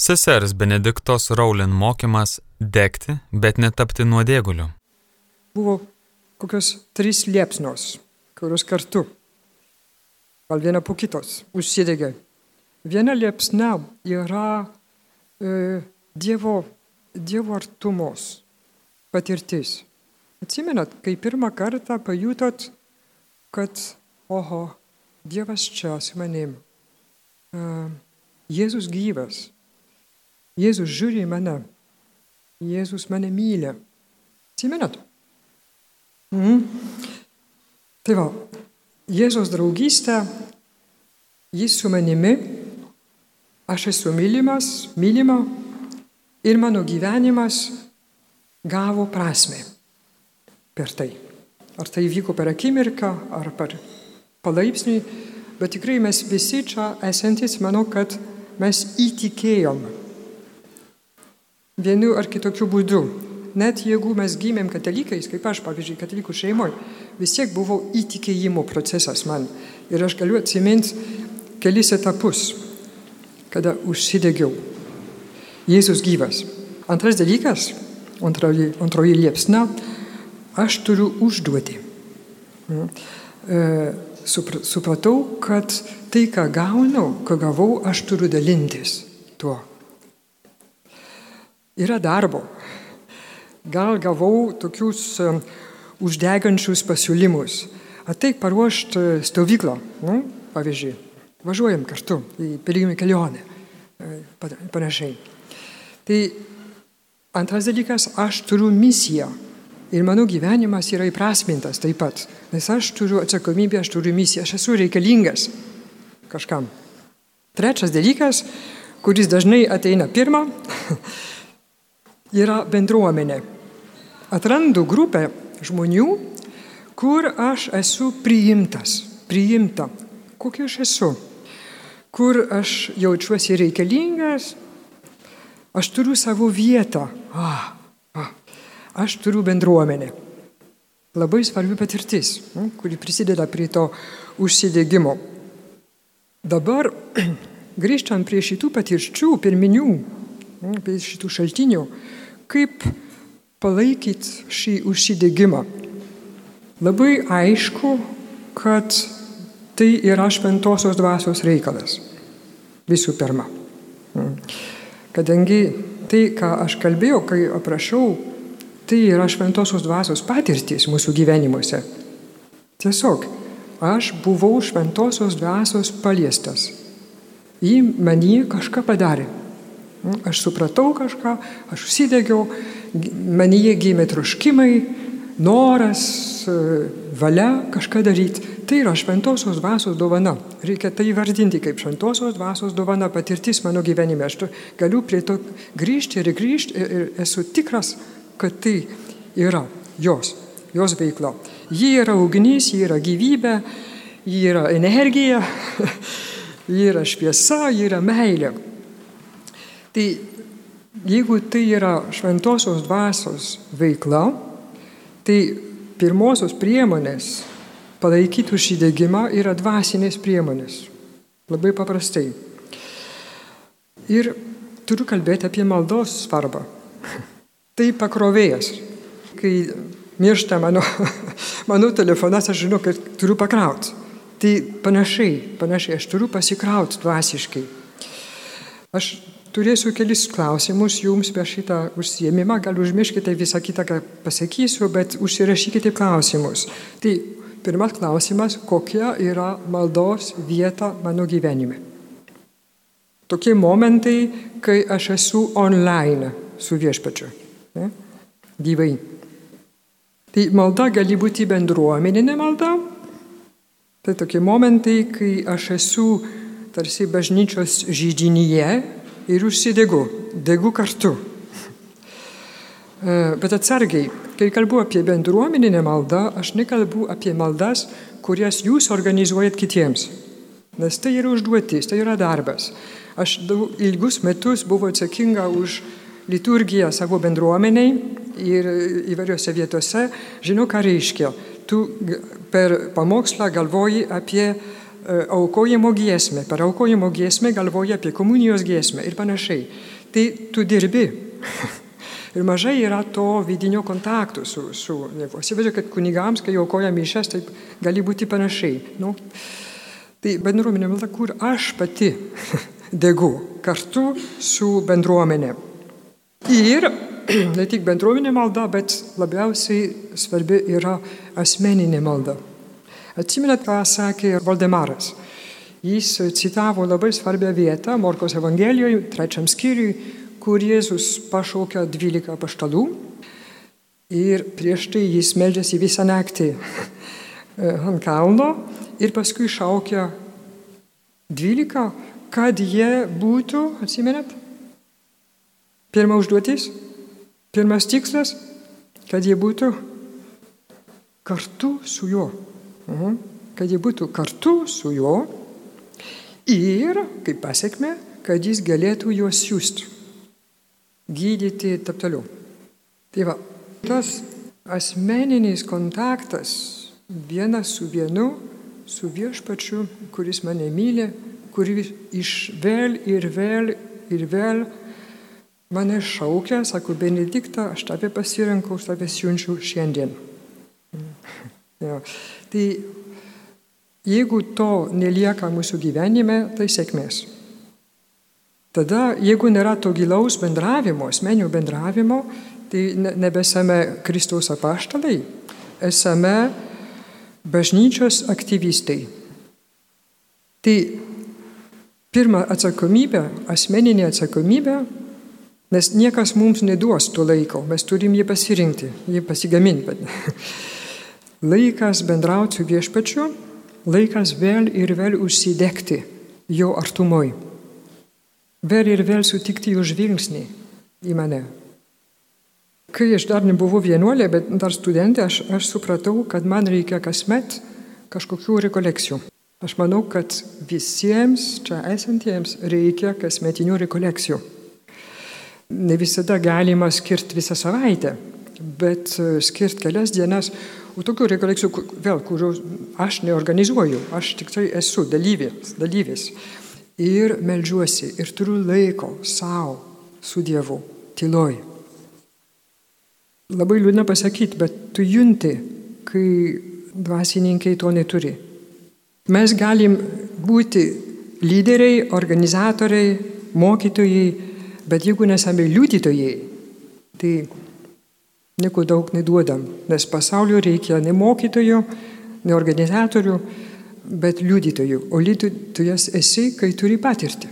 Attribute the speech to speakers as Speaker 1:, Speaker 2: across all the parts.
Speaker 1: Sesers Benediktos Raulin mokymas degti, bet netapti nuodėguliu.
Speaker 2: Buvo kokios trys liepsnos, kurios kartu, gal viena po kitos, užsidegė. Viena liepsna yra e, Dievo, dievo artumos patirtis. Atsimenat, kai pirmą kartą pajutot, kad, oho, Dievas čia su manim. Uh, Jėzus gyvas. Jėzus žiūri į mane. Jėzus mane myli. Atsimenat? Mhm. Tai va, Jėzus draugystė, jis su manimi, aš esu mylimas, mylima ir mano gyvenimas gavo prasme per tai. Ar tai vyko per akimirką, ar per palaipsniui, bet tikrai mes visi čia esantis, manau, kad mes įtikėjom vienu ar kitokiu būdu. Net jeigu mes gimėm katalikais, kaip aš, pavyzdžiui, katalikų šeimoje, vis tiek buvo įtikėjimo procesas man. Ir aš galiu atsiminti kelis etapus, kada užsidegiau. Jėzus gyvas. Antras dalykas, antroji, antroji liepsna, aš turiu užduoti. E, supratau, kad tai, ką gaunu, ką gavau, aš turiu dalintis tuo. Yra darbo. Gal gavau tokius e, uždegančius pasiūlymus. Ateik paruošti stovyklą, nu, pavyzdžiui, važiuojam kartu į piligrimų kelionę, e, panašiai. Tai antras dalykas, aš turiu misiją Ir mano gyvenimas yra įprasmintas taip pat, nes aš turiu atsakomybę, aš turiu misiją, aš esu reikalingas kažkam. Trečias dalykas, kuris dažnai ateina pirmą, yra bendruomenė. Atrandu grupę žmonių, kur aš esu priimtas, priimta, kokia aš esu, kur aš jaučiuosi reikalingas, aš turiu savo vietą. Ah, aš turiu bendruomenę. Labai svarbi patirtis, kuri prisideda prie to užsidėgymo. Dabar, grįžtant prie šitų patirčių, pirminių, prie šitų šaltinių, kaip palaikyti šį užsidėgymą. Labai aišku, kad tai yra šventosios dvasios reikalas. Visų pirma. Kadangi tai, ką aš kalbėjau, kai aprašau Tai yra šventosios dvasios patirtys mūsų gyvenimuose. Tiesiog aš buvau šventosios dvasios paliestas. Ji manyje kažką padarė. Aš supratau kažką, aš užsidegiau, manyje gimė troškimai, noras, valia kažką daryti. Tai yra šventosios dvasios dovana. Reikia tai vardinti kaip šventosios dvasios dovana, patirtis mano gyvenime. Aš galiu prie to grįžti ir grįžti ir esu tikras, kad tai yra jos, jos veikla. Ji yra ugnis, ji yra gyvybė, ji yra energija, ji yra šviesa, ji yra meilė. Tai jeigu tai yra šventosios dvasios veikla, tai pirmosios priemonės palaikyti užsidėgymą yra dvasinės priemonės. Labai paprastai. Ir turiu kalbėti apie maldos svarbą. Tai pakrovėjas. Kai miršta mano, mano telefonas, aš žinau, kad turiu pakrauti. Tai panašiai, panašiai, aš turiu pasikrauti dvasiškai. Aš turėsiu kelis klausimus jums per šitą užsiemimą, gal užmirškite visą kitą, ką pasakysiu, bet užsirašykite klausimus. Tai pirmas klausimas, kokia yra maldos vieta mano gyvenime. Tokie momentai, kai aš esu online su viešpačiu ne? gyvai. Tai malda gali būti bendruomeninė malda. Tai tokie momentai, kai aš esu tarsi bažnyčios žydinyje ir užsidegu, degu kartu. E, bet atsargiai, kai kalbu apie bendruomeninę maldą, aš nekalbu apie maldas, kurias jūs organizuojat kitiems. Nes tai yra užduotis, tai yra darbas. Aš daug, ilgus metus buvau atsakinga už liturgiją savo bendruomeniai ir įvairiose vietose, žinau, ką reiškia. Tu per pamokslą galvoji apie aukojimo giesmę, per aukojimo giesmę galvoja apie komunijos giesmę ir panašiai. Tai tu dirbi. Ir mažai yra to vidinio kontakto su, su Dievu. Įsivaizduoju, kad kunigams, kai aukoja mišes, taip gali būti panašiai. Nu, tai bendruomenė kur aš pati degu kartu su bendruomenė. Ir ne tik bendruomenė malda, bet labiausiai svarbi yra asmeninė malda. Atsimenat, ką sakė Valdemaras. Jis citavo labai svarbią vietą Morkos Evangelijoje, trečiam skyriui, kur Jėzus pašaukia dvylika paštalų ir prieš tai jis meldžiasi visą naktį ant kalno ir paskui šaukia dvylika, kad jie būtų, atsimenat, pirma užduotis, pirmas tikslas, kad jie būtų kartu su juo. Kad jie būtų kartu su juo ir, kaip pasiekme, kad jis galėtų juos siūsti gydyti ir taip toliau. Tai va, tas asmeninis kontaktas vienas su vienu, su viešpačiu, kuris mane myli, kuris iš vėl ir vėl ir vėl mane šaukia, sako, Benediktą, aš tave pasirinkau, aš tave siunčiu šiandien. Ja. Tai jeigu to nelieka mūsų gyvenime, tai sėkmės. Tada, jeigu nėra to gilaus bendravimo, asmenio bendravimo, tai nebesame Kristaus apaštalai, esame bažnyčios aktyvistai. Tai pirma atsakomybė, asmeninė atsakomybė, nes niekas mums neduos to laiko, mes turim jį pasirinkti, jį pasigaminti. Laikas bendrauti su viešpačiu, laikas vėl ir vėl užsidegti jo artumoj vėl ir vėl sutikti jų žvilgsnį į mane. Kai aš dar nebuvau vienuolė, bet dar studentė, aš, aš supratau, kad man reikia kasmet kažkokių rekolekcijų. Aš manau, kad visiems čia esantiems reikia kasmetinių rekolekcijų. Ne visada galima skirti visą savaitę, bet skirti kelias dienas, o tokių rekolekcijų, vėl, kurių aš neorganizuoju, aš tik tai esu dalyvis. dalyvis ir melžiuosi ir turiu laiko savo su Dievu, tyloj. Labai liūdna pasakyti, bet tu junti, kai dvasininkai to neturi. Mes galim būti lyderiai, organizatoriai, mokytojai, bet jeigu nesame liudytojai, tai nieko daug neduodam, nes pasaulio reikia ne mokytojų, ne organizatorių, bet liudytojų. O liudytojas esi, kai turi patirtį.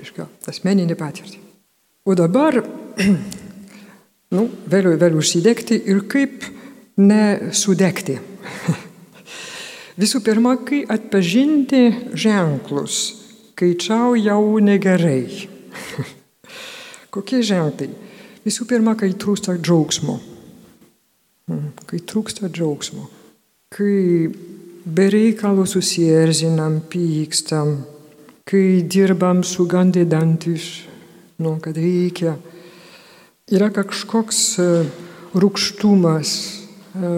Speaker 2: Iška, asmeninį patirtį. O dabar, nu, vėliau, vėliau užsidegti ir kaip nesudegti. Visų pirma, kai atpažinti ženklus, kai čia jau negerai. Kokie ženklai? Visų pirma, kai trūksta džiaugsmo. Hmm, kai trūksta džiaugsmo. Kai bereikalo susierzinam, pykstam, kai dirbam su gandidantis, nu, kad reikia. Yra kažkoks e, rūkštumas, e,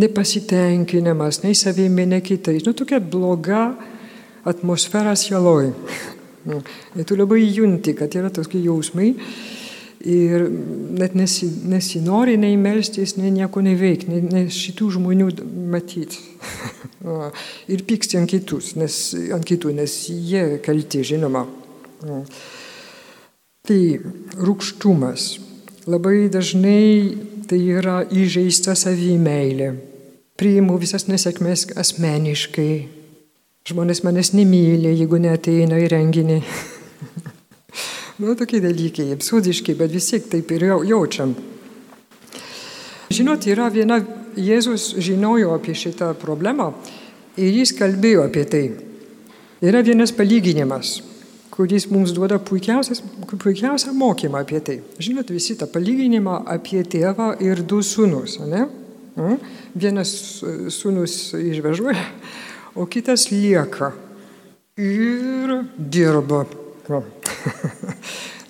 Speaker 2: nepasitenkinimas, nei savimi, nei kitais. Nu, tokia bloga atmosfera sieloj. Nu, ir tu labai junti, kad yra tokie jausmai ir net nesi, nesinori nei melstis, nei nieko neveikti, nei, nei šitų žmonių matyti. ir pyksti ant kitus, nes, ant kitų, nes jie kalti, žinoma. Tai rūkštumas. Labai dažnai tai yra įžeista savimeilė. Priimu visas nesėkmės asmeniškai. Žmonės manęs nemylė, jeigu neteina į renginį. nu, tokie dalykai, absurdiški, bet vis tiek taip ir jaučiam. Žinot, yra viena, Jėzus žinojo apie šitą problemą ir jis kalbėjo apie tai. Yra vienas palyginimas, kuris mums duoda puikiausią mokymą apie tai. Žinot, visi tą palyginimą apie tėvą ir du sūnus, ne? Vienas sūnus išvežuoja, o kitas lieka ir dirba.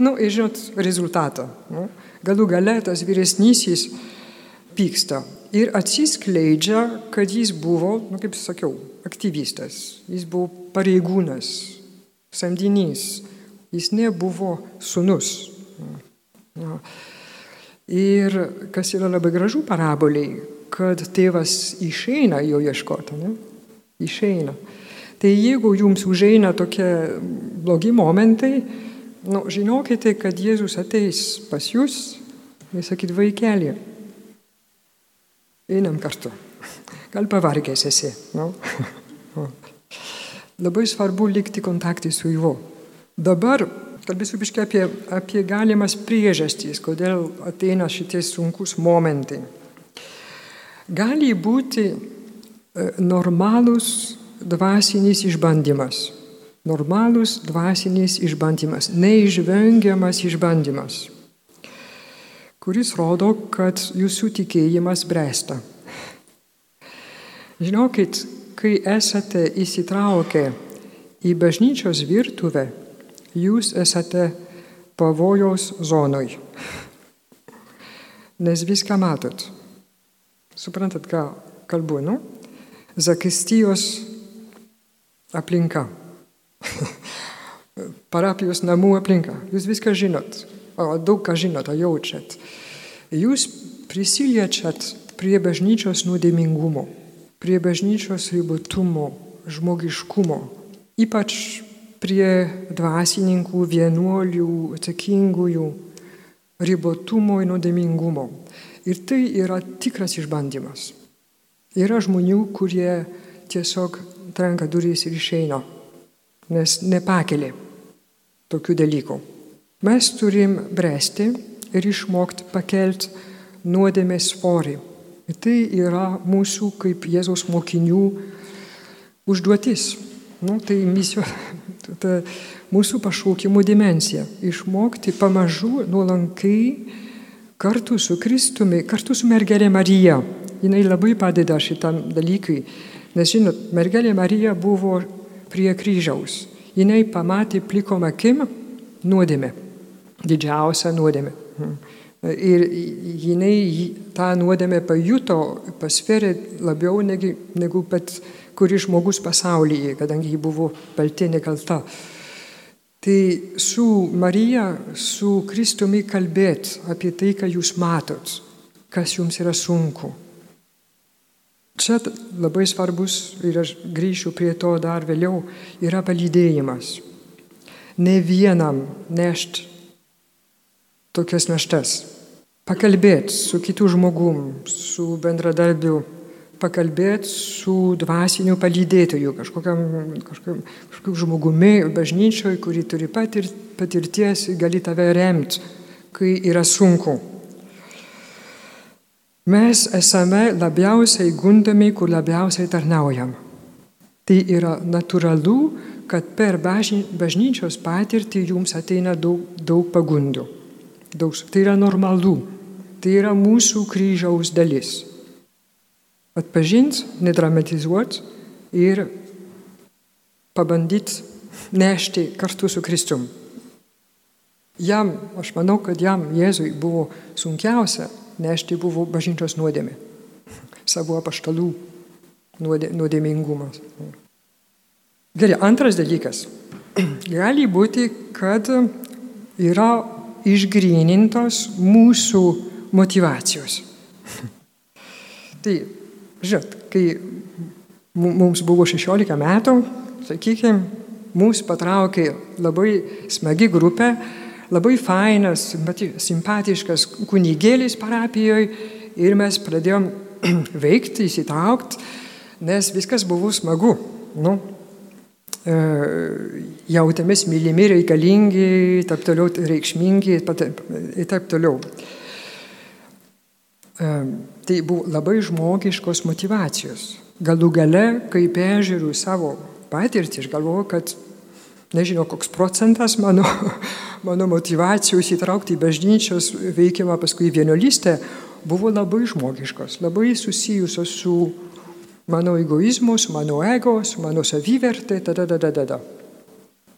Speaker 2: Nu, ir žinot rezultatą. Nu? Galų gale tas vyresnysis pyksta. ir atsiskleidžia, kad jis buvo, nu, kaip sakiau, aktyvistas, jis buvo pareigūnas, samdinys, jis nebuvo sunus. Na. Ir kas yra labai gražu paraboliai, kad tėvas išeina jo ieškoti, ne? Išeina. Tai jeigu jums užeina tokie blogi momentai, nu, žinokite, kad Jėzus ateis pas jūs ir sakyt, vaikelį, einam kartu. Gal pavargęs esi. Nu? Labai svarbu likti kontaktai su juo. Dabar kalbėsiu biškai apie, apie galimas priežastys, kodėl ateina šitie sunkus momentai. Gali būti e, normalus dvasinis išbandymas. Normalus dvasinis išbandymas, neišvengiamas išbandymas, kuris rodo, kad jūsų tikėjimas bręsta. Žinokit, kai esate įsitraukę į bažnyčios virtuvę, jūs esate pavojaus zonoj. Nes viską matot. Suprantat, ką kalbu, nu? Zakistijos aplinka. Parapijos namų aplinka. Jūs viską žinot, o daug ką žinot, jaučiat. Jūs prisiliečiat prie bažnyčios nuodėmingumo, prie bažnyčios ribotumo, žmogiškumo, ypač prie dvasininkų, vienuolių, atsakingųjų ribotumo ir nuodėmingumo. Ir tai yra tikras išbandymas. Yra žmonių, kurie tiesiog trenka durys ir išeina, nes nepakelė tokių dalykų. Mes turim bręsti ir išmokti pakelt nuodėmės svorį. Ir tai yra mūsų kaip Jėzaus mokinių užduotis. Nu, tai misijos, ta mūsų pašaukimų dimensija. Išmokti pamažu, nuolankai, kartu su Kristumi, kartu su mergelė Marija. Jis labai padeda šitam dalykui. Nes žinot, mergelė Marija buvo prie kryžiaus. Jis pamatė plikom akim nuodėmę. Didžiausią nuodėmę. Ir jinai tą nuodėmę pajuto, pasverė labiau negi, negu pat kuris žmogus pasaulyje, kadangi ji buvo kaltė nekalta. Tai su Marija, su Kristumi kalbėt apie tai, ką jūs matot, kas jums yra sunku. Čia labai svarbus, ir aš grįšiu prie to dar vėliau, yra palydėjimas. Ne vienam nešti tokias naštas. Pakalbėti su kitu žmogum, su bendradarbiu pakalbėti su dvasiniu palydėtoju, kažkokiam, kažkokiam, kažkokiam žmogumi bažnyčioje, kuri turi patir, patirties, gali tave remti, kai yra sunku. Mes esame labiausiai gundomi, kur labiausiai tarnaujam. Tai yra natūralu, kad per bažnyčios patirtį jums ateina daug, daug pagundų. Daug, tai yra normalu. Tai yra mūsų kryžiaus dalis atpažinti, nedramatizuoti ir pabandyti nešti kartu su Kristum. Jam, aš manau, kad jam Jėzui buvo sunkiausia nešti buvo bažnyčios nuodėmė, savo apaštalų nuodė, nuodėmingumas. Gerai, antras dalykas. Gali būti, kad yra išgrynintos mūsų motivacijos. tai Žinot, kai mums buvo 16 metų, sakykime, mūsų patraukė labai smagi grupė, labai fainas, simpatiškas kunigėlis parapijoje ir mes pradėjom veikti, įsitraukti, nes viskas buvo smagu. Nu, e, jautėmės mylimi, reikalingi, taip toliau reikšmingi ir taip toliau. Tai buvo labai žmogiškos motivacijos. Galų gale, kai peržiūriu savo patirtį, aš galvoju, kad nežinau, koks procentas mano, mano motivacijos įtraukti į bažnyčios veikimą paskui vienuolystę buvo labai žmogiškos, labai susijusios su mano egoizmu, su mano ego, su mano savivertė, tada, tada, tada.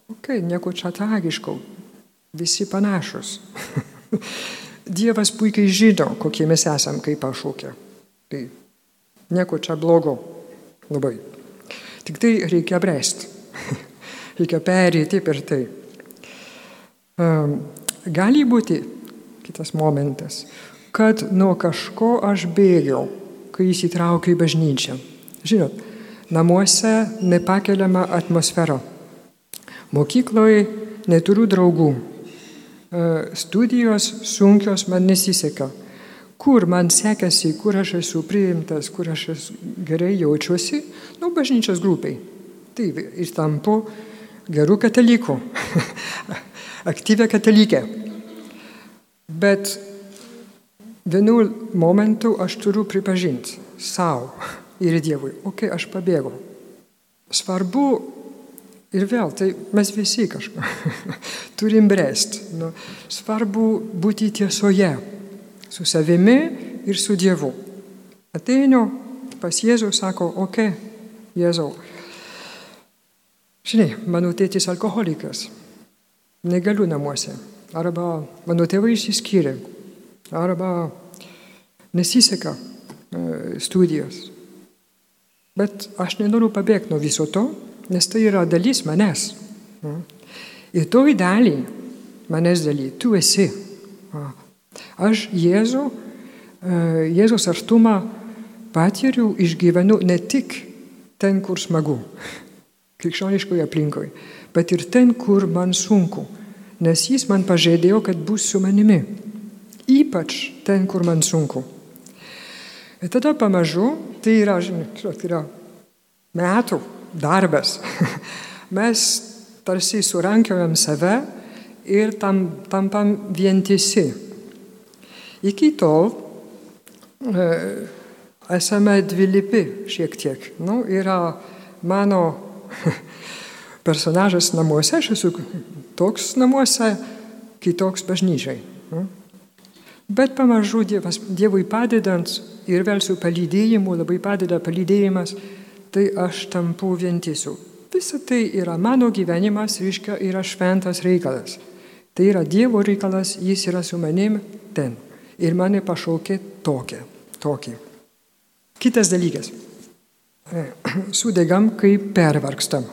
Speaker 2: Ok, nieko čia tragiško, visi panašus. Dievas puikiai žino, kokie mes esam kaip pašūkė. Tai nieko čia blogo labai. Tik tai reikia bręsti. Reikia perėti per tai. Um, gali būti kitas momentas, kad nuo kažko aš bėgiau, kai įsitraukiau į bažnyčią. Žinot, namuose nepakeliama atmosfera. Mokykloje neturiu draugų. E, studijos sunkios man nesiseka. Kur man sekasi, kur aš esu priimtas, kur aš esu gerai jaučiuosi, nu, bažnyčios grupiai. Taip, ir tampu gerų katalikų, aktyvę katalikę. Bet vienu momentu aš turiu pripažinti savo ir Dievui, okei, okay, aš pabėgau. Svarbu Ir vėl, tai mes visi kažką turim bręsti. Nu, svarbu būti tiesoje, su savimi ir su Dievu. Ateinu pas Jėzų, sako, okei, okay, Jėzau. Žinai, mano tėtis alkoholikas, negaliu namuose. Arba mano tėvai išsiskyrė, arba nesiseka e, studijos. Bet aš nenoriu pabėgti nuo viso to, nes tai yra dalis manęs. Ir toj dalį, manęs daly, tu esi. Aš Jėzų, e, Jėzus artumą patiriu, išgyvenu ne tik ten, kur smagu, krikščioniškoje aplinkoje, bet ir ten, kur man sunku, nes jis man pažadėjo, kad bus su manimi. Ypač ten, kur man sunku. Ir tada pamažu, tai yra, žinai, tai yra metų darbas. Mes tarsi surankiojam save ir tam, tampam vientisi. Iki tol e, esame dvilipi šiek tiek. Nu, yra mano personažas namuose, aš esu toks namuose, kitoks bažnyčiai. Nu. Bet pamažu dievas, Dievui padedant ir vėl su palydėjimu, labai padeda palydėjimas, tai aš tampu vientisu. Visa tai yra mano gyvenimas, reiškia, yra šventas reikalas. Tai yra Dievo reikalas, jis yra su manim ten. Ir mane pašaukė tokia, tokį. Kitas dalykas. Sudegam, kai pervargstam.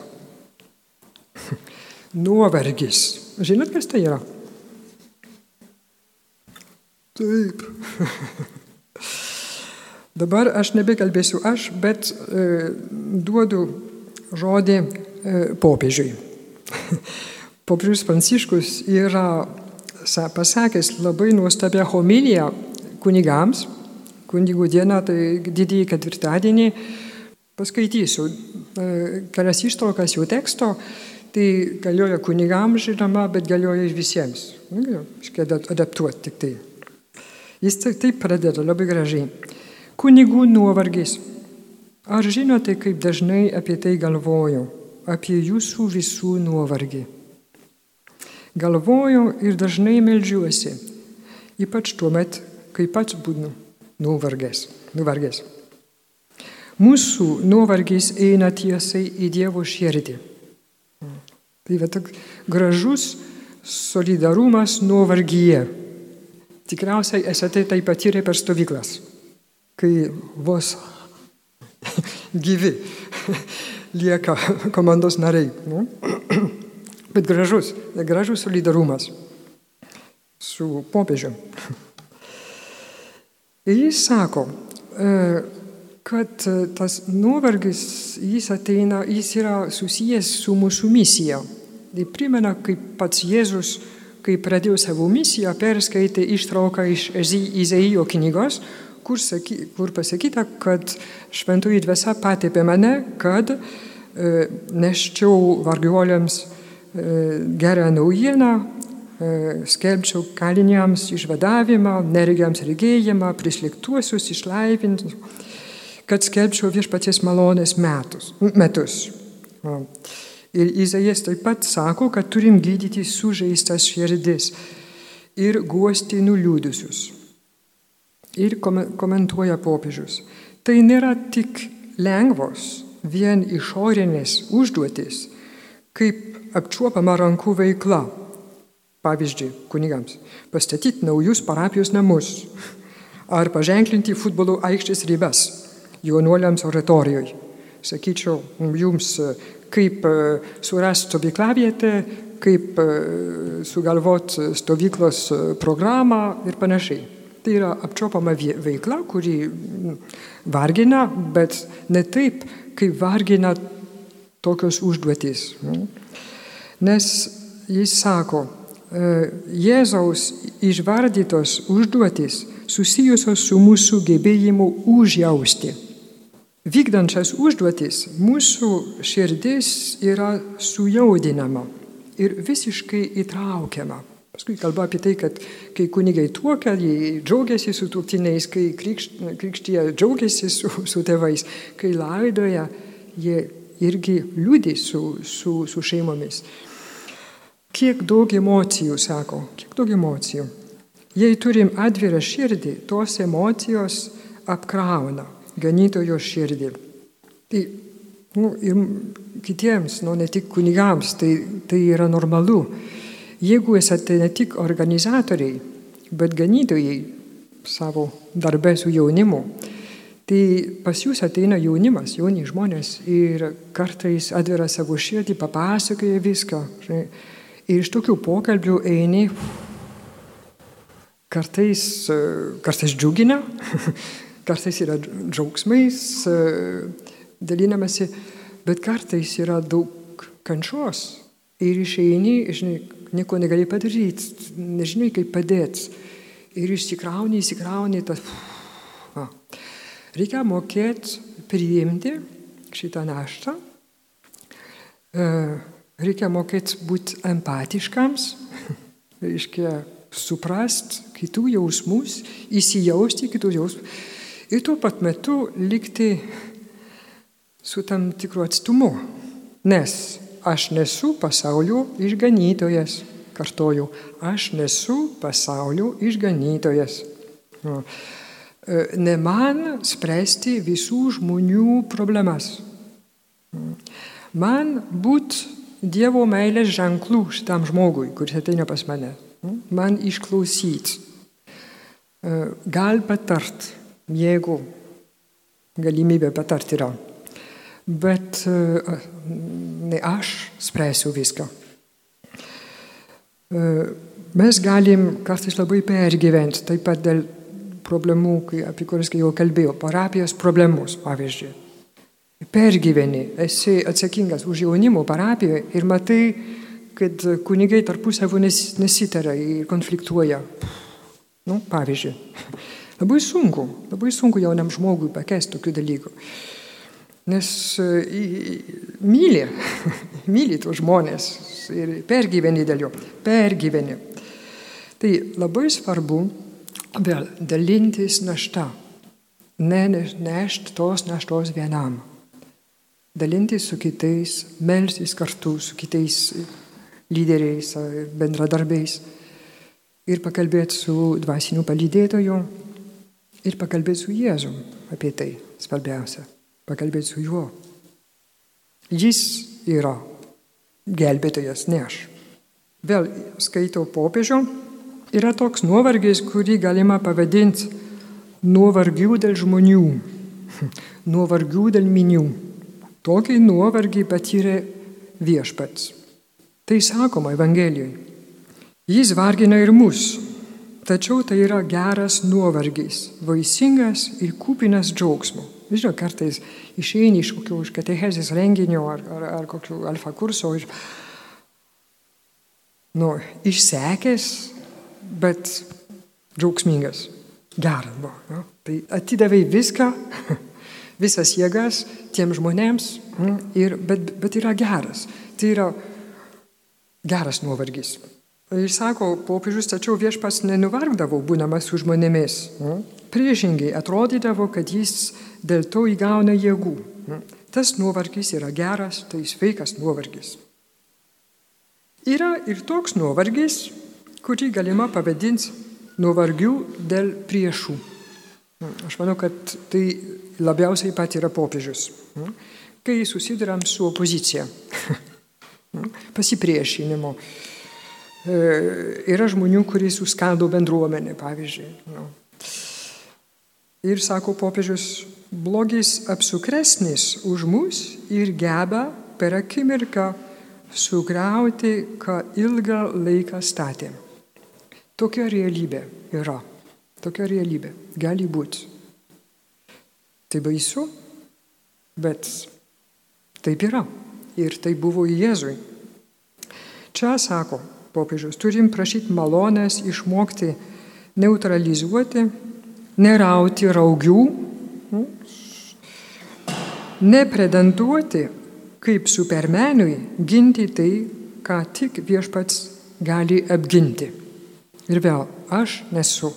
Speaker 2: Nuovargis. Žinot, kas tai yra? Taip. Dabar aš nebekalbėsiu aš, bet e, duodu žodį e, popiežiui. Popiežius Pranciškus yra pasakęs labai nuostabią homiliją kunigams, kunigų dieną, tai didįjį ketvirtadienį. Paskaitysiu e, kelias ištraukas jų teksto, tai galioja kunigams žinoma, bet galioja ir visiems. Nu, adaptuoti tik tai. Jis taip pradeda labai gražiai. Kunigų nuovargis. Ar žinote, kaip dažnai apie tai galvoju, apie jūsų visų nuovargį? Galvoju ir dažnai melžiuosi, ypač tuo met, kai pats būnu nuvargęs. nuvargęs. Mūsų nuovargis eina tiesiai į Dievo širdį. Tai va toks gražus solidarumas nuovargyje. Tikriausiai esate tai patyrę per stovyklas kai vos gyvi lieka komandos nariai. Nu? Bet gražus, gražus solidarumas su popiežiu. Ir jis sako, e, kad tas nuovargis, jis ateina, jis yra susijęs su mūsų misija. Tai primena, kaip pats Jėzus, kai pradėjo savo misiją, perskaitė ištrauką iš Izaijo knygos, kur, saky, kur pasakyta, kad šventoji dvasia patėpė mane, kad e, neščiau vargiuoliams e, gerą naujieną, e, skelbčiau kaliniams išvadavimą, neregiams regėjimą, prislėgtuosius išlaivinti, kad skelbčiau viešpaties malonės metus, metus. Ir Izaijas taip pat sako, kad turim gydyti sužeistas širdis ir guosti nuliūdusius. Ir komentuoja popiežius. Tai nėra tik lengvos, vien išorinės užduotis, kaip apčiuopama rankų veikla. Pavyzdžiui, kunigams - pastatyti naujus parapijos namus ar paženklinti futbolo aikštės ribas jaunuoliams oratorijoje. Sakyčiau, jums kaip surasti stovyklavietę, kaip sugalvoti stovyklos programą ir panašiai. Tai yra apčiopama veikla, kuri vargina, bet ne taip, kaip vargina tokios užduotys. Nes jis sako, Jėzaus išvardytos užduotys susijusios su mūsų gebėjimu užjausti. Vykdančias užduotis mūsų širdis yra sujaudinama ir visiškai įtraukiama. Paskui kalba apie tai, kad kai kunigai tuokia, jie džiaugiasi su tuoktiniais, kai krikštyje džiaugiasi su, su tėvais, kai laidoja, jie irgi liūdė su, su, su šeimomis. Kiek daug emocijų, sako, kiek daug emocijų. Jei turim atvirą širdį, tos emocijos apkrauna ganytojo širdį. Tai nu, ir kitiems, nu, ne tik kunigams, tai, tai yra normalu. Jeigu esate ne tik organizatoriai, bet ganytojai savo darbę su jaunimu, tai pas jūs ateina jaunimas, jauni žmonės ir kartais atvira savo širdį, papasakoja viską. Žinai, ir iš tokių pokalbių eini kartais, kartais džiugina, kartais yra džiaugsmais e, dalinamasi, bet kartais yra daug kančios. Ir išeini, žinai, nieko negali padaryti, nežinai kaip padėti. Ir išsikrauni, įsikrauni, tas... Va. Reikia mokėti priimti šitą naštą. E, reikia mokėti būti empatiškams. Reiškia, suprast kitų jausmus, įsijausti kitų jausmus ir tuo pat metu likti su tam tikru atstumu. Nes aš nesu pasaulio išganytojas, kartoju, aš nesu pasaulio išganytojas. E, ne man spręsti visų žmonių problemas. Man būt Dievo meilės ženklų šitam žmogui, kuris ateina pas mane man išklausyti, e, gal patart, jeigu galimybė patart yra. Bet e, ne aš spręsiu viską. E, mes galim kartais labai pergyventi, taip pat dėl problemų, apie kurias jau kalbėjau, parapijos problemos, pavyzdžiui. Pergyveni, esi atsakingas už jaunimo parapijoje ir matai, kad kunigai tarpusavio nesitara ir konfliktuoja. Nu, pavyzdžiui, labai sunku, labai sunku jaunam žmogui pakesti tokių dalykų. Nes myli, myli tuos žmonės ir pergyveni dėl jo, pergyveni. Tai labai svarbu vėl dalintis naštą, ne nešti tos naštos vienam. Dalintis su kitais, melstis kartu su kitais lyderiais, bendradarbiais ir pakalbėti su dvasiniu palydėtoju ir pakalbėti su Jėzum apie tai svarbiausia. Pakalbėti su juo. Jis yra gelbėtojas, ne aš. Vėl skaitau popiežio, yra toks nuovargis, kurį galima pavadinti nuovargių dėl žmonių, nuovargių dėl minių. Tokį nuovargį patyrė viešpats. Tai sakoma Evangelijoje. Jis vargina ir mus, tačiau tai yra geras nuovargis, vaisingas ir kupinas džiaugsmo. Žinau, kartais išeini iš kokio iš katechezės renginio ar, ar, ar kokio alfa kurso ir, nu, išsekęs, bet džiaugsmingas. Geras buvo. Nu? Tai atidavai viską, visas jėgas tiem žmonėms, nu, ir, bet, bet yra geras. Tai yra geras nuovargis. Jis sako, popiežius, tačiau viešpas nenuvargdavo būdamas su žmonėmis. Priešingai atrodydavo, kad jis dėl to įgauna jėgų. Tas nuovargis yra geras, tai sveikas nuovargis. Yra ir toks nuovargis, kurį galima pavadinti nuovargių dėl priešų. Aš manau, kad tai labiausiai pat yra popiežius, kai susidurėm su opozicija. pasipriešinimo. Yra žmonių, kurie suskaldo bendruomenę, pavyzdžiui. Nu. Ir sako popiežius, blogis apsukresnis už mus ir geba per akimirką sugriauti, ką ilgą laiką statėm. Tokia realybė yra. Tokia realybė gali būti. Tai baisu, bet taip yra. Ir tai buvo Jėzui. Čia sako popiežius, turim prašyti malonės išmokti neutralizuoti, nerauti raugių, nepretenduoti kaip supermenui ginti tai, ką tik viešpats gali apginti. Ir vėl, aš nesu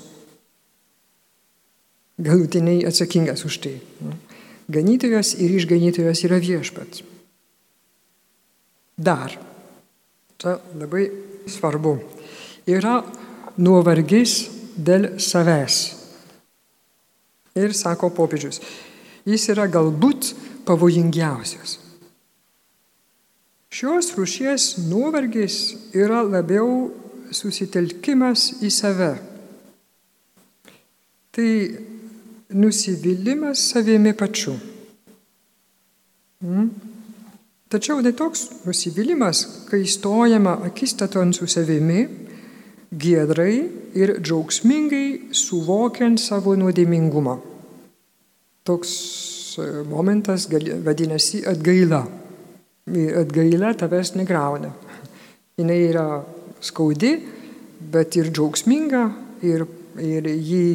Speaker 2: galutiniai atsakingas už tai. Ganytojas ir išganytojas yra viešpats. Dar, čia labai svarbu, yra nuovargis dėl savęs. Ir sako popiežius, jis yra galbūt pavojingiausias. Šios rūšies nuovargis yra labiau susitelkimas į save. Tai nusivylimas savimi pačiu. Mm? Tačiau tai toks nusivylimas, kai stojama akistaton su savimi, giedrai ir džiaugsmingai suvokiant savo nuodėmingumą. Toks e, momentas vadinasi atgaila. Atgaila tavęs negrauna. Jis yra skaudi, bet ir džiaugsminga ir, ir jį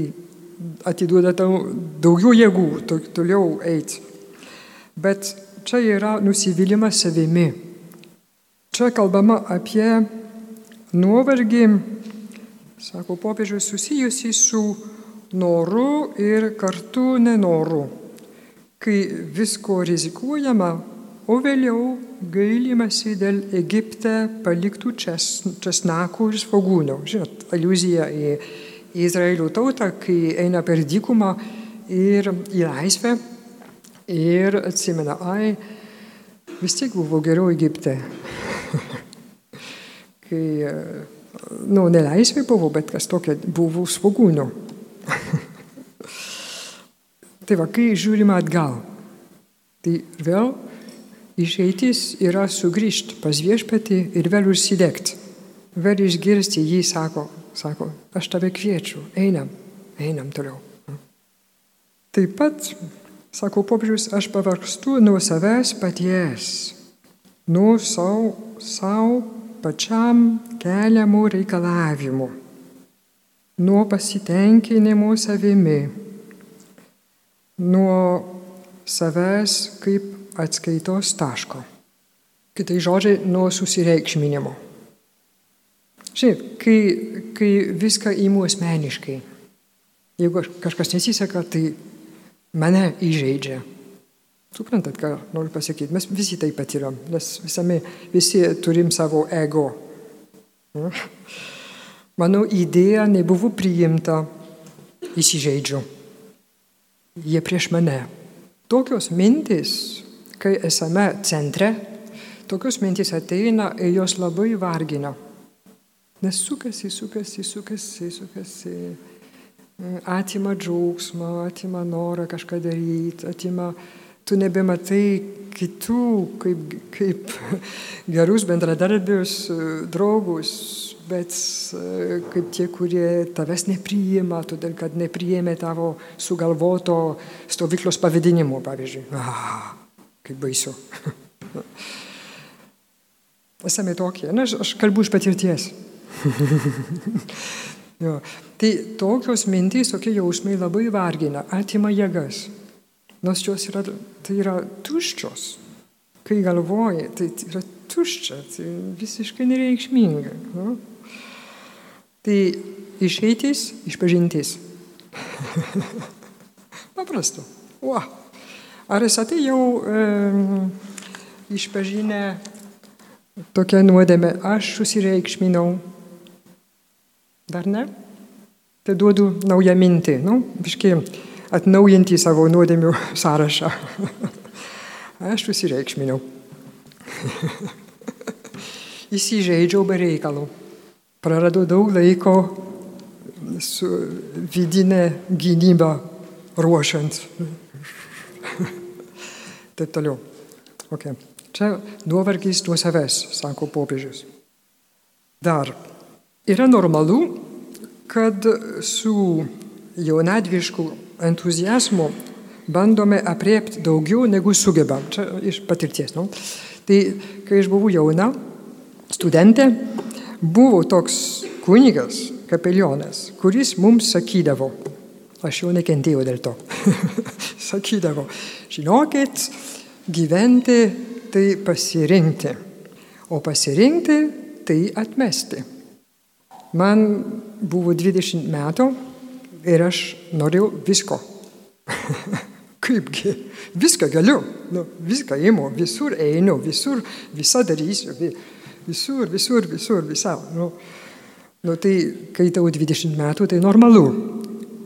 Speaker 2: atiduoda tau daugiau jėgų to, toliau eiti. Bet čia yra nusivylimas savimi. Čia kalbama apie nuovargį, sako popiežius, susijusi su noru ir kartu nenoru, kai visko rizikuojama, o vėliau gailimasi dėl Egipte paliktų čes, česnakų ir svagūnų. Žinot, aluzija į Izraelio tautą, kai eina per dykumą ir į laisvę ir atsimena, ai, vis tiek buvo geriau Egipte. kai, nu, nelaisvė buvo, bet kas tokia buvo svagūnų. tai va, kai žiūrime atgal, tai vėl išeitis yra sugrįžti pas viešpatį ir vėl užsidegti. Vėl išgirsti jį, sako, sako, aš tave kviečiu, einam, einam toliau. Taip pat, sako popiežius, aš pavargstu nuo savęs paties, nuo savo, savo pačiam keliamų reikalavimų, nuo pasitenkinimo savimi, nuo savęs kaip atskaitos taško. Kitai žodžiai, nuo susireikšminimo. Šiaip, kai, kai viską įimu asmeniškai, jeigu kažkas nesiseka, tai mane įžeidžia. Suprantat, ką noriu pasakyti? Mes visi tai patyram, nes visame, visi turim savo ego. Mano idėja nebuvo priimta, įsižeidžiu. Jie prieš mane. Tokios mintis, kai esame centre, tokios mintis ateina ir jos labai vargina. Nes sukasi, sukasi, sukasi, sukasi. Atima džiaugsmą, atima norą kažką daryti, atima, tu nebematai kitų kaip, kaip gerus bendradarbius, draugus, bet kaip tie, kurie tavęs nepriima, todėl kad nepriėmė tavo sugalvoto stovyklos pavadinimo, pavyzdžiui. Ah, kaip baisu. Esame tokie. Na, aš, aš kalbu iš patirties. jo. Tai tokios mintys, tokie jausmai labai vargina, atima jėgas. Nors jos yra, tai yra tuščios. Kai galvoji, tai yra tuščia, tai visiškai nereikšminga. No? Tai išeitis, išpažintis. Paprastu. Wow. Ar esate jau e, išpažinę tokią nuodėmę, aš susireikšminau, Dar ne? Tai duodu naują mintį, nu, biškai atnaujinti savo nuodėmių sąrašą. Aš susireikšminau. Įsižeidžiau be reikalų. Praradau daug laiko su vidinė gynyba ruošiant. Taip toliau. Okay. Čia nuovargis nuo savęs, sako popiežius. Dar yra normalu, kad su jaunadvišku entuzijazmu bandome apriepti daugiau negu sugebam. Čia iš patirties. Nu? Tai kai aš buvau jauna studentė, buvo toks kunigas, kapelionas, kuris mums sakydavo, aš jau nekentėjau dėl to, sakydavo, žinokit, gyventi tai pasirinkti, o pasirinkti tai atmesti. Man buvo 20 metų ir aš norėjau visko. Kaipgi, viską galiu, nu, viską imu, visur einu, visur visą darysiu, visur, visur, visur, visą. Nu, nu, tai kai tau 20 metų, tai normalu.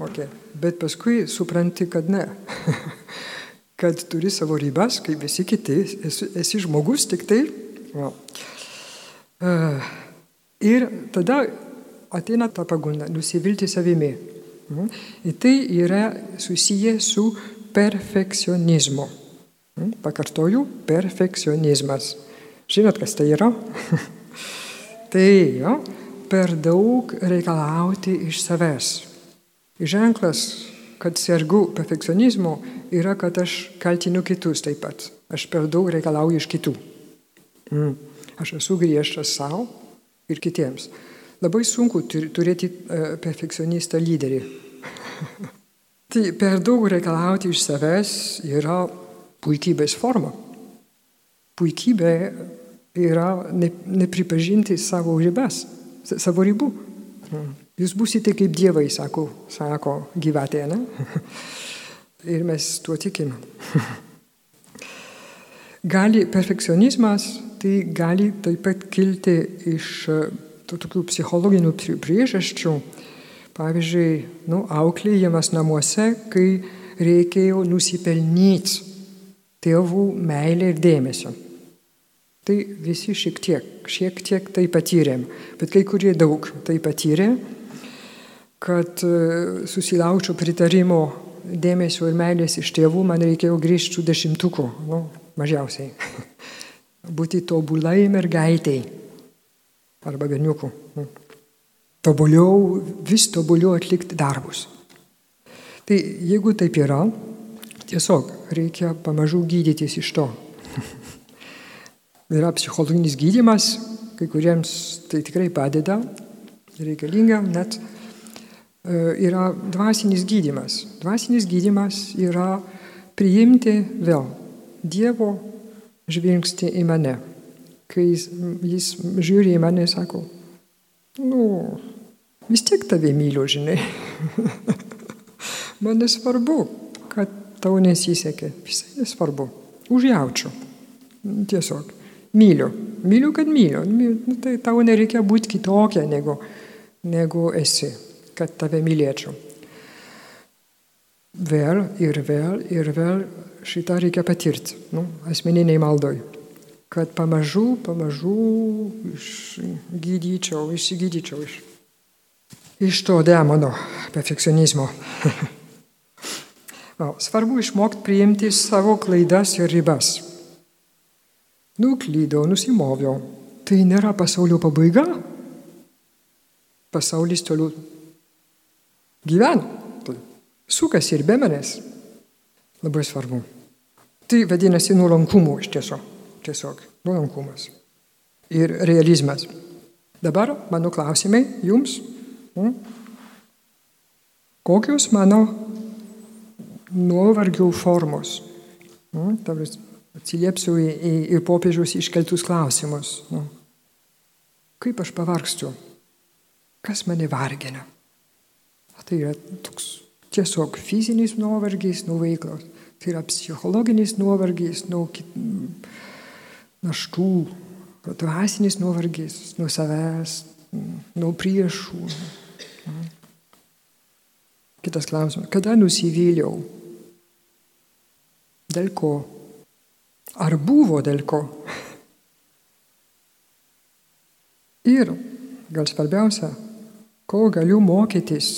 Speaker 2: Okay. Bet paskui supranti, kad ne. kad turi savo ribas, kaip visi kiti, esi, esi žmogus tik tai. No. Uh, ir tada ateina ta pagunda, nusivilti savimi. Mm. Ir tai yra susiję su perfekcionizmu. Mm. Pakartoju, perfekcionizmas. Žinot, kas tai yra? tai jo, per daug reikalauti iš savęs. Ženklas, kad sergu perfekcionizmu, yra, kad aš kaltinu kitus taip pat. Aš per daug reikalauju iš kitų. Mm. Aš esu griežtas savo ir kitiems. Labai sunku turėti uh, perfekcionistą lyderį. tai per daug reikalauti iš savęs yra puikybės forma. Puikybė yra ne, nepripažinti savo ribas, savo ribų. Jūs būsite kaip dievai, sako, sako gyvatė, ne? Ir mes tuo tikim. gali perfekcionizmas, tai gali taip pat kilti iš tokių psichologinių priežasčių. Pavyzdžiui, nu, auklėjimas namuose, kai reikėjo nusipelnyti tėvų meilę ir dėmesio. Tai visi šiek tiek, šiek tiek tai patyrėm, bet kai kurie daug tai patyrė, kad susilaučiau pritarimo dėmesio ir meilės iš tėvų, man reikėjo grįžti su dešimtuku, nu, mažiausiai. Būti tobulai mergaitiai arba berniukų. Nu. Tobuliau, vis tobuliau atlikti darbus. Tai jeigu taip yra, tiesiog reikia pamažu gydytis iš to yra psichologinis gydimas, kai kuriems tai tikrai padeda, reikalinga, net e, yra dvasinis gydimas. Dvasinis gydimas yra priimti vėl Dievo žvilgsti į mane. Kai jis, jis žiūri į mane ir sako, nu, vis tiek tave myliu, žinai. Man nesvarbu, kad tau nesisekė, visai nesvarbu. Užjaučiu. Tiesiog myliu. Myliu, kad myliu. Nu, tai tau nereikia būti kitokia negu, negu esi, kad tave mylėčiau. Vėl ir vėl ir vėl šitą reikia patirti, nu, asmeniniai maldoj. Kad pamažu, pamažu išgydyčiau, išsigydyčiau iš, iš to demono perfekcionizmo. svarbu išmokti priimti savo klaidas ir ribas nuklydau, nusimoviau. Tai nėra pasaulio pabaiga. Pasaulis toliau gyvena. Sukasi ir be manęs. Labai svarbu. Tai vadinasi nuolankumu iš tiesų. Tiesiog nuolankumas. Ir realizmas. Dabar mano klausimai jums. Hmm? Kokios mano nuovargių formos? Hmm? atsiliepsiu į, į, į popiežiaus iškeltus klausimus. Nu, kaip aš pavargstu? Kas mane vargina? Tai yra toks tiesiog fizinis nuovargis nuo veiklos, tai yra psichologinis nuovargis nuo kit... naštų, dvasinis nuovargis nuo savęs, nuo priešų. Kitas klausimas, kada nusivyliau? Dėl ko? Ar buvo dėl ko? Ir, gal svarbiausia, ko galiu mokytis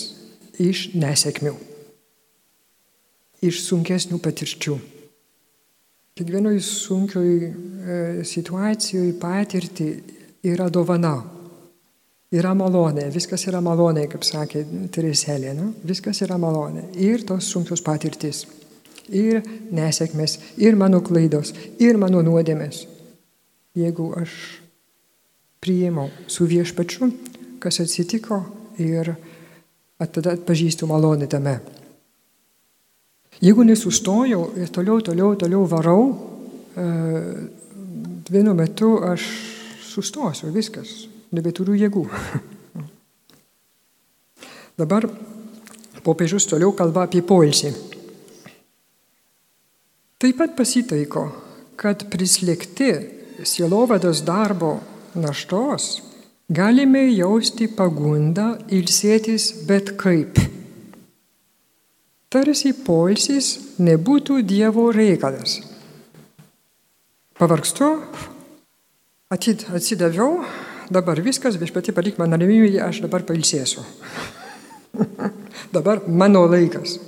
Speaker 2: iš nesėkmių. iš sunkesnių patirčių. Kiekvienoj sunkioj e, situacijoje patirti yra dovana, yra malonė, viskas yra malonė, kaip sakė Tereselė, nu? viskas yra malonė. Ir tos sunkios patirtis, ir nesėkmės, ir mano klaidos, ir mano nuodėmės. Jeigu aš priėmiau su viešpačiu, kas atsitiko ir tada atpažįstu malonę tame. Jeigu nesustojau ir toliau, toliau, toliau varau, e, vienu metu aš sustosiu, viskas, nebeturiu jėgų. Dabar popiežius toliau kalba apie poilsį. Taip pat pasitaiko, kad prislėgti sielovados darbo naštos galime jausti pagundą ilsėtis bet kaip tarsi poilsis nebūtų Dievo reikalas. Pavargstu, atsidaviau, dabar viskas, viešpati palik man ramybėje, aš dabar pailsėsiu. dabar mano laikas.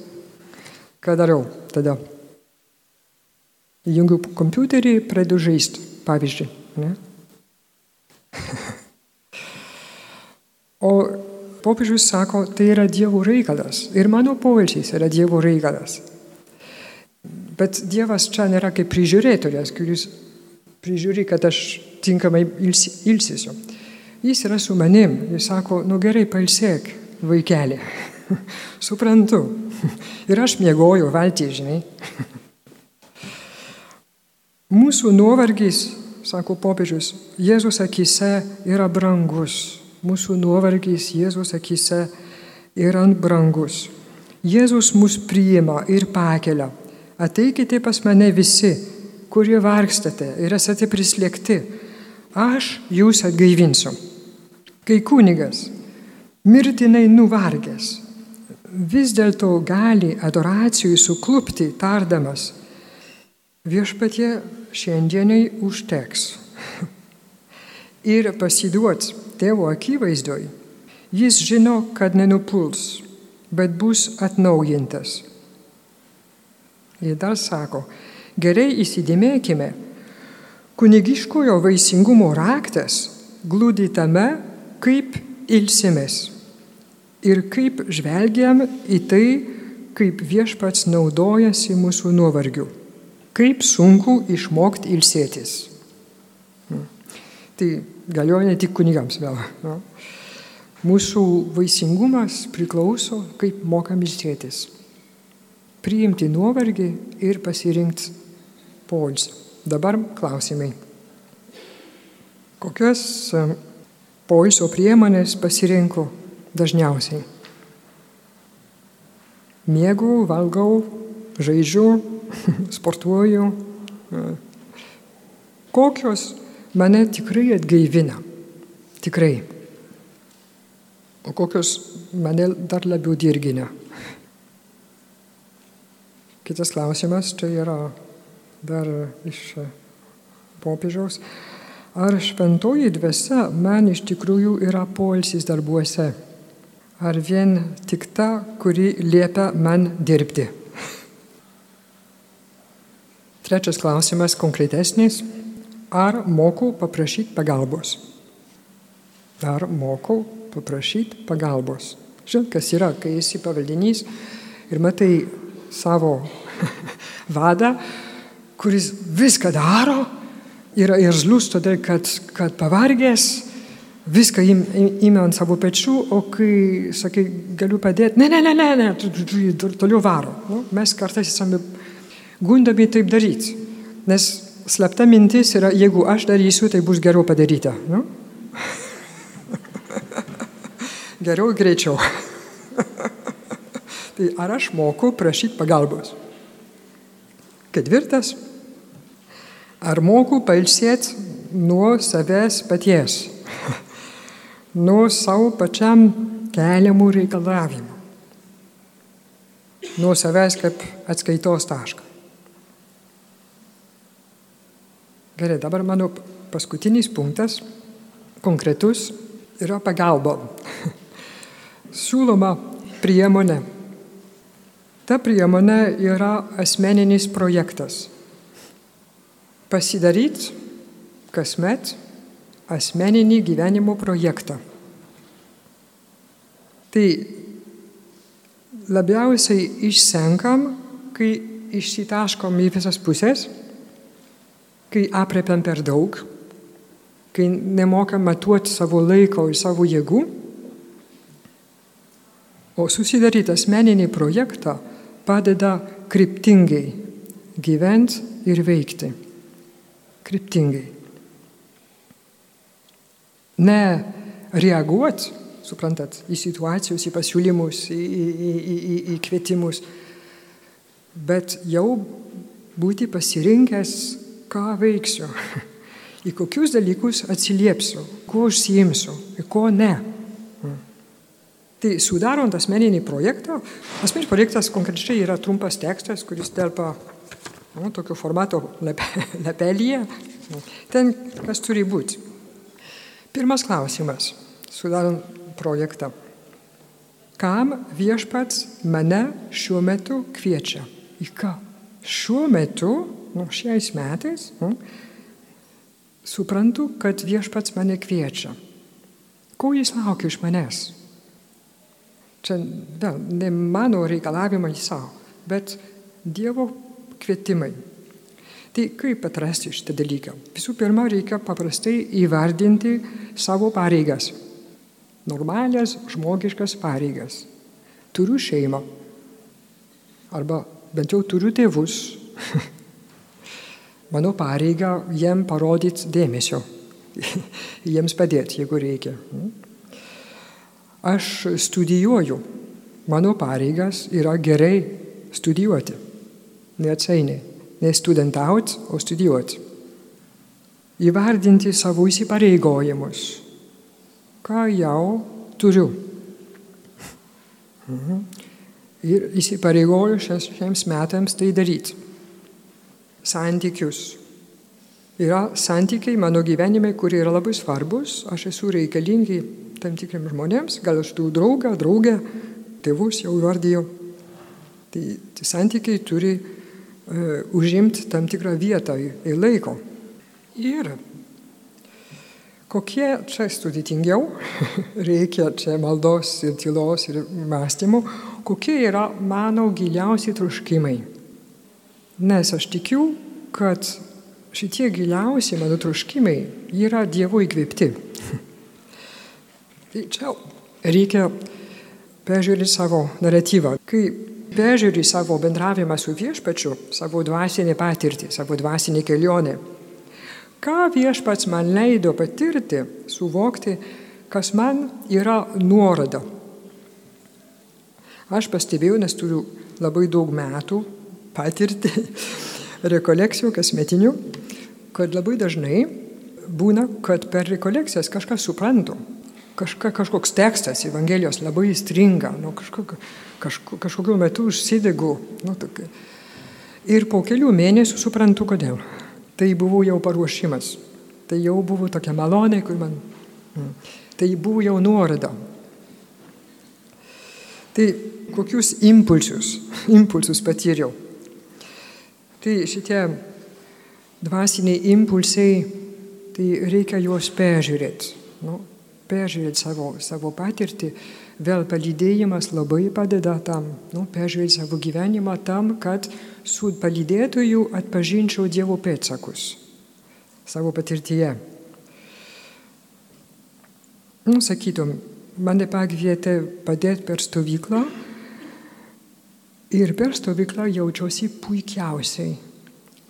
Speaker 2: Ką darau tada? Įjungiu kompiuterį, pradedu žaisti, pavyzdžiui. Ne? o popiežius sako, tai yra Dievo reikalas. Ir mano poilsis yra Dievo reikalas. Bet Dievas čia nėra kaip prižiūrėtojas, kuris prižiūri, kad aš tinkamai ilsisiu. Jis yra su manim. Jis sako, nu gerai, pailsėk, vaikelė. Suprantu. Ir aš mėgoju valtį, žinai. Mūsų nuovargis, sako popiežius, Jėzus akise yra brangus mūsų nuovargis Jėzus akise yra brangus. Jėzus mus priima ir pakelia. Ateikite pas mane visi, kurie vargstate ir esate prislėgti. Aš jūs atgaivinsiu. Kai kunigas mirtinai nuvargęs vis dėlto gali adoracijui suklupti tardamas, viešpatie šiandienai užteks. Ir pasiduots tėvo akivaizdoj, jis žino, kad nenupuls, bet bus atnaujintas. Ir dar sako, gerai įsidėmėkime, kunigiškojo vaisingumo raktas glūdi tame, kaip ilsimės ir kaip žvelgiam į tai, kaip viešpats naudojasi mūsų nuovargiu, kaip sunku išmokti ilsėtis. Tai galioja ne tik kunigams vėl. No? Mūsų vaisingumas priklauso, kaip mokam ilsėtis. Priimti nuovargį ir pasirinkti poilsį. Dabar klausimai. Kokias e, poilsio priemonės pasirinko dažniausiai? Mėgau, valgau, žaidžiu, sportuoju. E, kokios mane tikrai atgaivina. Tikrai. O kokios mane dar labiau dirgina. Kitas klausimas, čia yra dar iš popiežiaus. Ar šventoji dvasia man iš tikrųjų yra poilsis darbuose? Ar vien tik ta, kuri liepia man dirbti? Trečias klausimas, konkretesnis ar mokau paprašyti pagalbos. Ar mokau paprašyti pagalbos. Žinot, kas yra, kai esi pavaldinys ir matai savo vadą, kuris viską daro, yra irzlus todėl, kad, kad pavargęs, viską įmė ant savo pečių, o kai sakai, galiu padėti, ne, ne, ne, ne, ne, toliau varo. Nu, mes kartais esame gundomi taip daryti, nes slapta mintis yra, jeigu aš darysiu, tai bus geriau padaryta. Nu? geriau ir greičiau. tai ar aš moku prašyti pagalbos? Ketvirtas. Ar moku pailsėti nuo savęs paties, nuo savo pačiam keliamų reikalavimų, nuo savęs kaip atskaitos tašką? Gerai, dabar mano paskutinis punktas, konkretus, yra pagalba. Siūloma priemonė Ta priemonė yra asmeninis projektas. Pasidaryti kasmet asmeninį gyvenimo projektą. Tai labiausiai išsenkam, kai išsitaškom į visas pusės, kai apriepiam per daug, kai nemokam matuoti savo laiko ir savo jėgų, o susidaryti asmeninį projektą padeda kryptingai gyventi ir veikti. Kryptingai. Ne reaguoti suprantat, į situacijos, į pasiūlymus, į, į, į, į, į kvietimus, bet jau būti pasirinkęs, ką veiksiu, į kokius dalykus atsiliepsiu, kuo užsiimsiu, ko ne. Tai sudarant asmeninį projektą, asmeninis projektas konkrečiai yra trumpas tekstas, kuris telpa nu, tokio formato lapelyje. Ten kas turi būti. Pirmas klausimas, sudarant projektą. Kam viešpats mane šiuo metu kviečia? Į ką? Šiuo metu, nu, šiais metais, nu, suprantu, kad viešpats mane kviečia. Ko jis laukia iš manęs? Čia vėl ne mano reikalavimai savo, bet Dievo kvietimai. Tai kaip atrasti šitą dalyką? Visų pirma, reikia paprastai įvardinti savo pareigas normalias žmogiškas pareigas. Turiu šeimą. Arba bent jau turiu tėvus. Mano pareiga jiem parodyti dėmesio. Jiems padėti, jeigu reikia. Aš studijuoju. Mano pareigas yra gerai studijuoti. Neatsainiai. Ne studentauti, o studijuoti. Įvardinti savo įsipareigojimus ką jau turiu. Mhm. Ir įsipareigoju šiems metams tai daryti. Santykius. Yra santykiai mano gyvenime, kurie yra labai svarbus, aš esu reikalingi tam tikriams žmonėms, gal aš turiu draugą, draugę, tėvus jau vardėjau. Tai, tai santykiai turi uh, užimti tam tikrą vietą ir laiko. Ir Kokie čia sudėtingiau, reikia čia maldos ir tylos ir mąstymų, kokie yra mano giliausi troškimai. Nes aš tikiu, kad šitie giliausi mano troškimai yra Dievo įkvėpti. tai čia reikia peržiūrėti savo naratyvą. Kai peržiūri savo bendravimą su viešpačiu, savo dvasinę patirtį, savo dvasinę kelionę, ką viešpats man leido patirti, suvokti, kas man yra nuoroda. Aš pastebėjau, nes turiu labai daug metų patirti rekolekcijų kasmetinių, kad labai dažnai būna, kad per rekolekcijas kažką suprantu. Kažka, kažkoks tekstas Evangelijos labai įstringa, nu, kažkokio, kažko, kažkokiu metu užsidegu. Nu, tokia. ir po kelių mėnesių suprantu, kodėl tai buvo jau paruošimas. Tai jau buvo tokia malonė, kur man. Mm, tai buvo jau nuoroda. Tai kokius impulsus, impulsus patyriau. Tai šitie dvasiniai impulsai, tai reikia juos peržiūrėti. Nu, peržiūrėti savo, savo patirtį Vėl palydėjimas labai padeda tam, nu, peržiūrėti savo gyvenimą tam, kad su palydėtoju atpažinčiau Dievo pėtsakus savo patirtyje. Nu, sakytum, mane pakvietė padėti per stovyklą ir per stovyklą jaučiausi puikiausiai.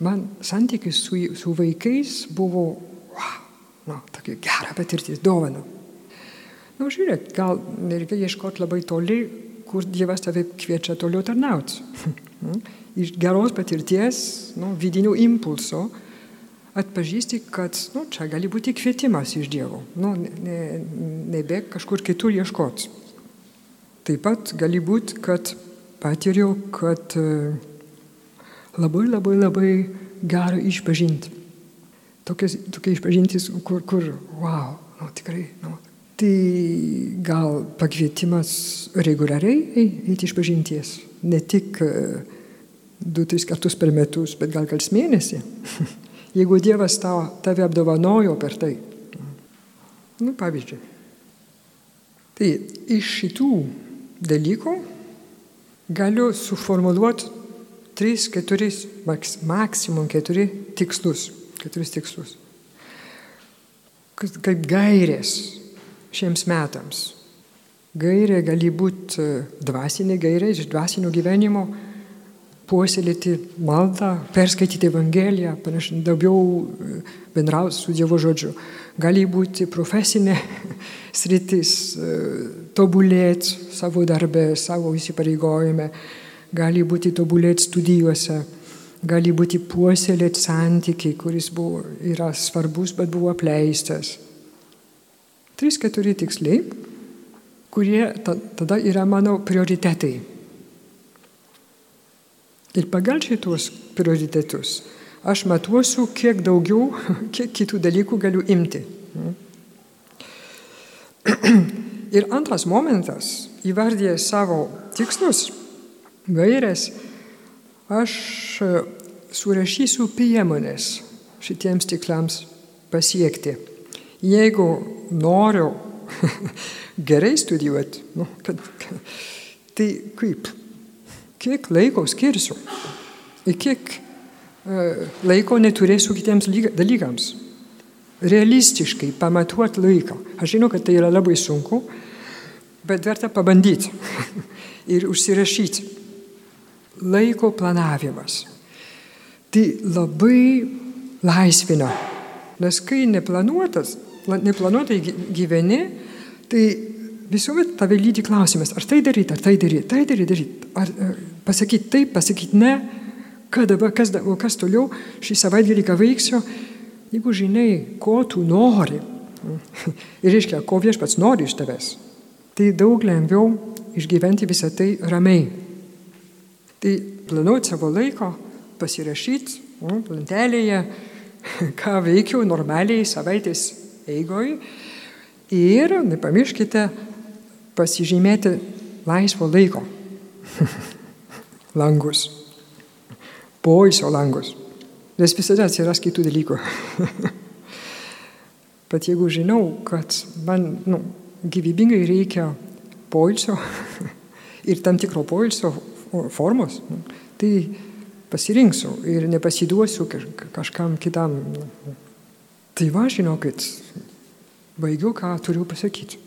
Speaker 2: Man santykis su, su vaikais buvo, wow, nu, tokia gera patirtis, dovana. Nu, žiūrėk, gal nereikia ieškoti labai toli, kur Dievas tave kviečia toliau tarnauti. Iš geros patirties, nu, vidinio impulso atpažįsti, kad nu, čia gali būti kvietimas iš Dievo. Nu, nebėg ne kažkur kitur ieškoti. Taip pat gali būti, kad patyriau, kad e, labai labai labai gera išpažinti. Tokia, tokia išpažintis, kur, kur, wow, nu, tikrai, nu, Tai gal pakvietimas reguliariai eiti iš pažinties. ne tik e, du, tris kartus per metus, bet gal kas mėnesį. Jeigu Dievas tau, tave apdovanojo per tai. Nu, pavyzdžiui. Tai iš šitų dalykų galiu suformuluoti 3, 4, maks, maksimum 4 tikslus. 4 tikslus. Kaip gairės šiems metams. Gairė gali būti e, dvasinė gairė iš dvasinio gyvenimo, puoselėti maldą, perskaityti Evangeliją, panašiai daugiau e, bendrauti su Dievo žodžiu. Gali būti profesinė sritis, e, tobulėti savo darbę, savo įsipareigojime, gali būti tobulėti studijuose, gali būti puoselėti santykiai, kuris buvo, yra svarbus, bet buvo apleistas. Trys, keturi tiksliai kurie tada yra mano prioritetai. Ir pagal šitos prioritetus aš matuosiu, kiek daugiau, kiek kitų dalykų galiu imti. Ir antras momentas, įvardė savo tikslus, gairės, aš surašysiu priemonės šitiems tiklams pasiekti. Jeigu noriu gerai studijuoti, nu, kad, tai kaip, kiek laiko skirsiu ir kiek laiko neturėsiu kitiems dalykams. Realistiškai pamatuoti laiką. Aš žinau, kad tai yra labai sunku, bet verta pabandyti ir užsirašyti. Laiko planavimas. Tai labai laisvina. Nes kai neplanuotas, neplanuotai gyveni, Tai visuomet tave lydi klausimas, ar tai daryti, ar tai daryti, tai daryti, daryti, ar e, pasakyti taip, pasakyti ne, ką dabar, kas, o kas toliau, šį savaitgalį ką veiksiu, jeigu žinai, ko tu nori, ir reiškia, ko viešpats nori iš tavęs, tai daug lengviau išgyventi visą tai ramiai. Tai planuoti savo laiko, pasirašyti lentelėje, ką veikiu normaliai savaitės eigoje Ir nepamirškite pasižymėti laisvo laiko. Langus, poilsio langus, nes visada atsiras kitų dalykų. Bet jeigu žinau, kad man nu, gyvybingai reikia poilsio ir tam tikro poilsio formos, nu, tai pasirinksiu ir nepasiduosiu kažkam kitam. Tai va, žinokit, baigiu, ką turiu pasakyti.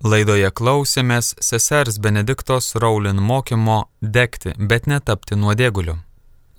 Speaker 1: Laidoje klausėmės sesers Benediktos Raulin mokymo degti, bet netapti nuodėguliu.